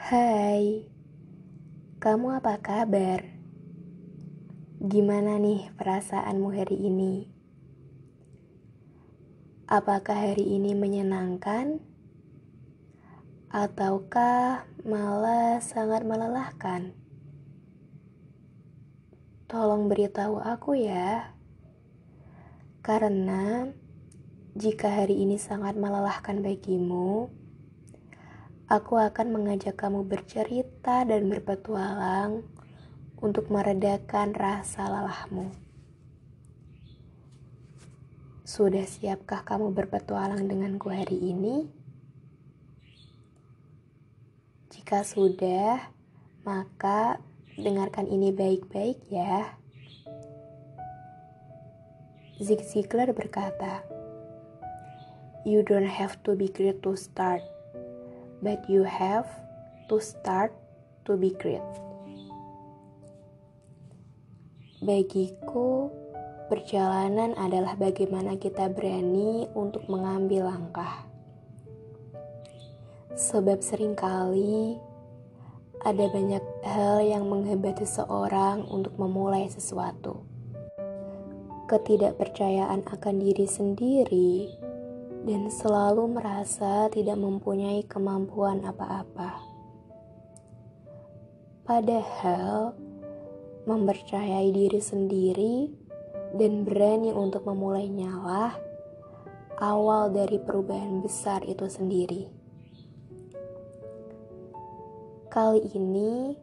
Hai, kamu apa kabar? Gimana nih perasaanmu hari ini? Apakah hari ini menyenangkan? Ataukah malah sangat melelahkan? Tolong beritahu aku ya. Karena jika hari ini sangat melelahkan bagimu, aku akan mengajak kamu bercerita dan berpetualang untuk meredakan rasa lelahmu. Sudah siapkah kamu berpetualang denganku hari ini? Jika sudah, maka dengarkan ini baik-baik ya. Zig Ziglar berkata, You don't have to be great to start but you have to start to be great. Bagiku, perjalanan adalah bagaimana kita berani untuk mengambil langkah. Sebab sering kali ada banyak hal yang menghambat seseorang untuk memulai sesuatu. Ketidakpercayaan akan diri sendiri dan selalu merasa tidak mempunyai kemampuan apa-apa. Padahal, mempercayai diri sendiri dan berani untuk memulai nyala awal dari perubahan besar itu sendiri. Kali ini,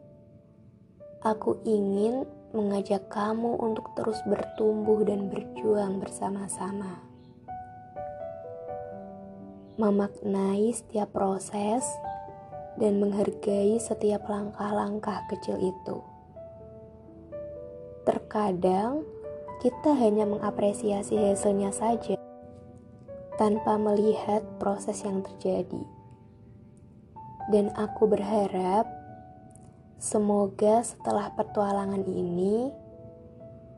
aku ingin mengajak kamu untuk terus bertumbuh dan berjuang bersama-sama memaknai setiap proses dan menghargai setiap langkah-langkah kecil itu. Terkadang kita hanya mengapresiasi hasilnya saja tanpa melihat proses yang terjadi. Dan aku berharap semoga setelah petualangan ini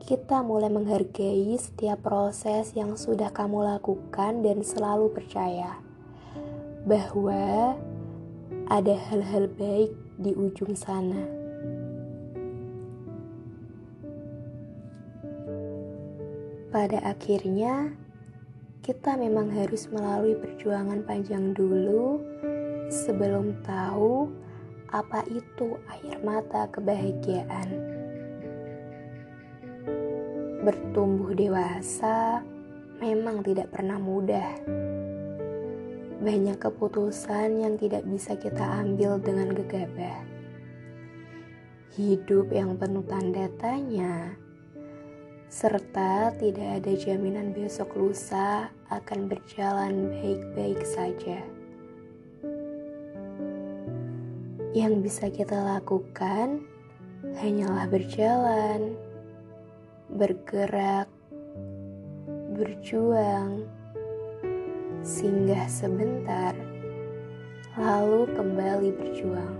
kita mulai menghargai setiap proses yang sudah kamu lakukan dan selalu percaya bahwa ada hal-hal baik di ujung sana. Pada akhirnya, kita memang harus melalui perjuangan panjang dulu sebelum tahu apa itu air mata kebahagiaan. Bertumbuh dewasa memang tidak pernah mudah banyak keputusan yang tidak bisa kita ambil dengan gegabah. Hidup yang penuh tanda tanya, serta tidak ada jaminan besok lusa akan berjalan baik-baik saja. Yang bisa kita lakukan hanyalah berjalan, bergerak, berjuang singgah sebentar, lalu kembali berjuang.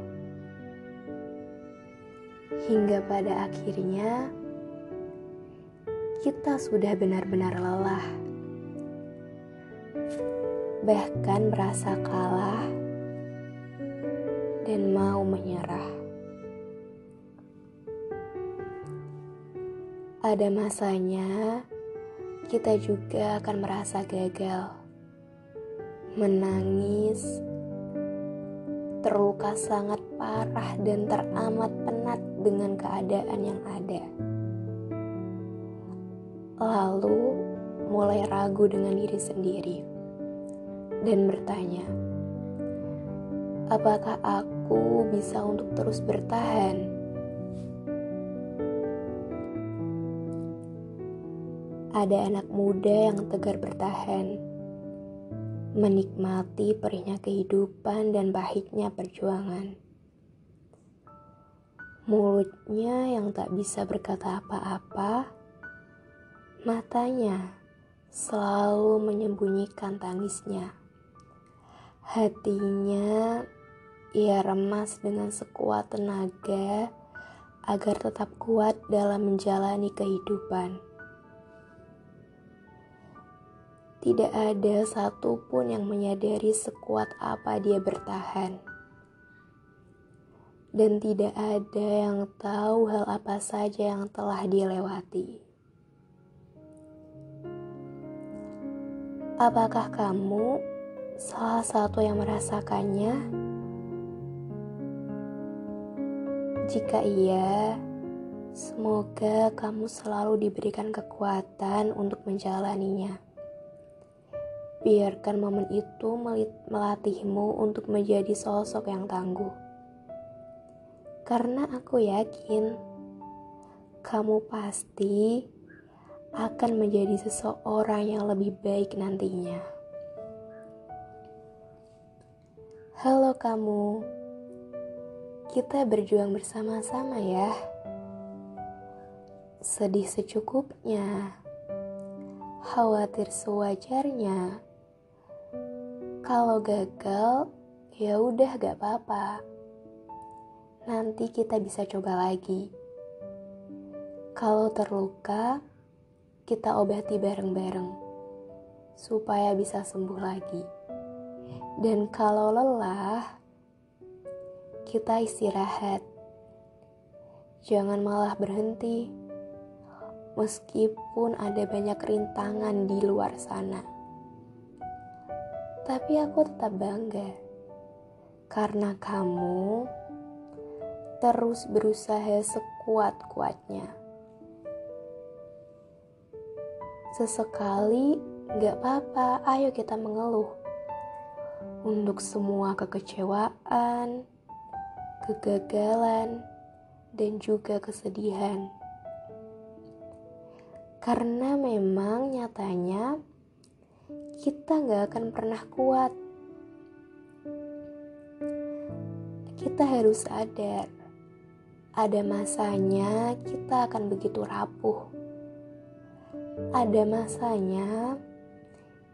Hingga pada akhirnya, kita sudah benar-benar lelah, bahkan merasa kalah dan mau menyerah. Ada masanya kita juga akan merasa gagal menangis, terluka sangat parah dan teramat penat dengan keadaan yang ada. Lalu mulai ragu dengan diri sendiri dan bertanya, apakah aku bisa untuk terus bertahan? Ada anak muda yang tegar bertahan menikmati perihnya kehidupan dan pahitnya perjuangan. Mulutnya yang tak bisa berkata apa-apa, matanya selalu menyembunyikan tangisnya. Hatinya ia remas dengan sekuat tenaga agar tetap kuat dalam menjalani kehidupan. Tidak ada satupun yang menyadari sekuat apa dia bertahan. dan tidak ada yang tahu hal apa saja yang telah dilewati. Apakah kamu salah satu yang merasakannya? Jika iya, semoga kamu selalu diberikan kekuatan untuk menjalaninya. Biarkan momen itu melatihmu untuk menjadi sosok yang tangguh. Karena aku yakin kamu pasti akan menjadi seseorang yang lebih baik nantinya. Halo kamu, kita berjuang bersama-sama ya. Sedih secukupnya, khawatir sewajarnya kalau gagal, ya udah gak apa-apa. Nanti kita bisa coba lagi. Kalau terluka, kita obati bareng-bareng supaya bisa sembuh lagi. Dan kalau lelah, kita istirahat. Jangan malah berhenti, meskipun ada banyak rintangan di luar sana. Tapi aku tetap bangga karena kamu terus berusaha sekuat-kuatnya. Sesekali gak apa-apa, ayo kita mengeluh. Untuk semua kekecewaan, kegagalan, dan juga kesedihan. Karena memang nyatanya kita nggak akan pernah kuat. Kita harus sadar, ada masanya kita akan begitu rapuh. Ada masanya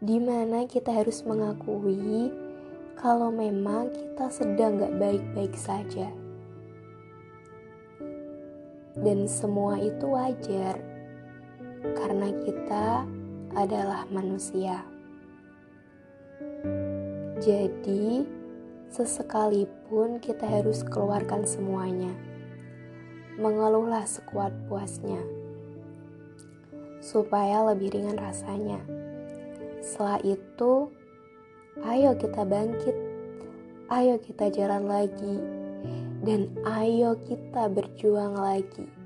di mana kita harus mengakui kalau memang kita sedang gak baik-baik saja. Dan semua itu wajar karena kita adalah manusia. Jadi, sesekalipun kita harus keluarkan semuanya. Mengeluhlah sekuat puasnya. Supaya lebih ringan rasanya. Setelah itu, ayo kita bangkit. Ayo kita jalan lagi. Dan ayo kita berjuang lagi.